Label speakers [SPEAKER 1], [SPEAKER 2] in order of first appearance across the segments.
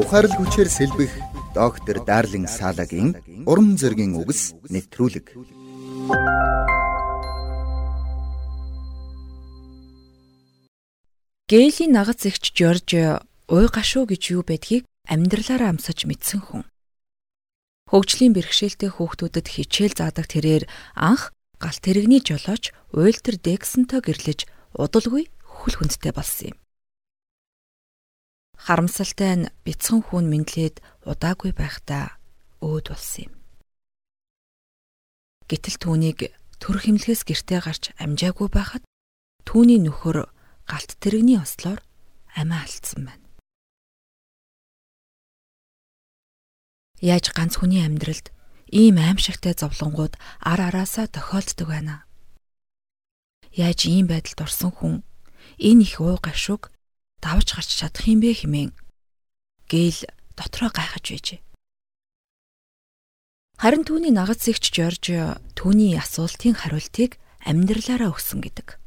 [SPEAKER 1] Ухаарл хүчээр сэлбэх доктор Дарлин Салагийн урам зоригийн үгс нэвтрүүлэг.
[SPEAKER 2] Гейлийн нагац эгч Жорж уй гашуу гэж юу байдгийг амьдралаараа амсаж мэдсэн хүн. Хөгжлийн бэрхшээлтэй хүүхдүүдэд хичээл заадаг тэрээр анх галт тэрэгний жолооч Уйлтер Дексонтой гэрлэж удалгүй хөл хүндтэй болсон юм. Харамсалтай нь бяцхан хүн мэдлээд удаагүй байхдаа өөд болсон юм. Гэтэл түүнийг төр химлэхээс гэртээ гарч амжаагүй байхад түүний нөхөр галт тэрэгний ослоор амиа алдсан байна. Яаж ганц хүний амьдралд ийм аимшигтай зовлонгууд ар араасаа тохиолддог байна. Яаж ийм байдалд орсон хүн энэ их уу гашууг давж гарч чадах юм бэ хэмээн гээл дотроо гайхаж байжээ. Харин түүний нагац зэгч Жорж түүний асуултын хариултыг амьдралаараа өгсөн гэдэг.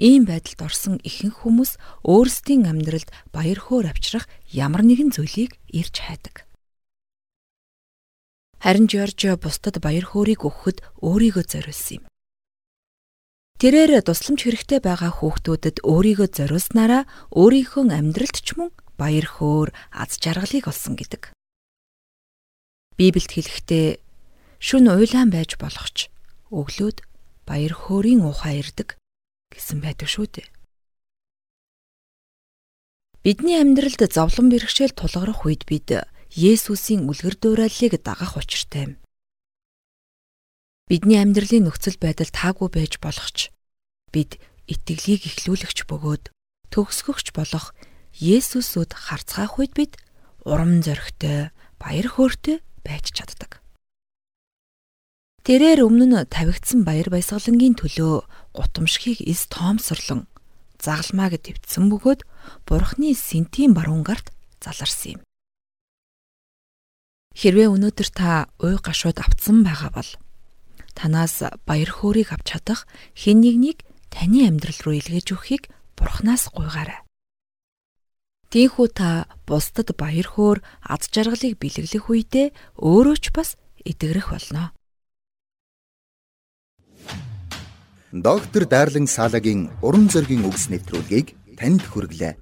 [SPEAKER 2] Ийм байдалд орсон ихэнх хүмүүс өөрсдийн амьдралд баяр хөөр авчрах ямар нэгэн зүйлийг ирж хайдаг. Харин Жорж бусдад баяр хөөргийг өгөхөд өөрийгөө зориулсан юм. Тэрээр тусламж хэрэгтэй байгаа хүүхдүүдэд өөрийгөө зориулснараа өөрийнхөө амьдралд ч мөн баяр хөөр, аз жаргалыг олсон гэдэг. Библиэд хэлэхдээ шүн уйлаан байж болох ч өглөөд баяр хөөрийн ухаан ирдэг гэсэн байдаг шүү дээ. Бидний амьдралд зовлон бэрхшээл тулгарх үед бид Есүсийн үлгэр дуурайллыг дагах учиртай юм. Бидний амьдралын нөхцөл байдал таагүй байж болох ч бид итгэлийг ихлүүлэгч бөгөөд төгсгөгч болох Есүсүүд харцгаах үед бид урам зоригтой, баяр хөөртэй байж чаддаг. Тэрээр өмнө нь тавигдсан баяр баясгалангийн төлөө гутамшигыг эс тоомсорлон загалмааг твтсэн бөгөөд бурхны сэнтийн баруун гарт заларсан юм. Хэрвээ өнөөдөр та уй гашууд автсан байгаа бол танаас баяр хөөргийг авч чадах хэн нэгнийг таны амьдрал руу илгээж өгөхийг бурхнаас гуйгаарай. Тийхүү та бусдад баяр хөөр ад жаргалыг бэлэглэх үедээ өөрөө ч бас итгэрэх болно.
[SPEAKER 1] доктор Дарлин Салагийн уран зөгийн үгс нэвтрүүлгийг танд хүргэлээ.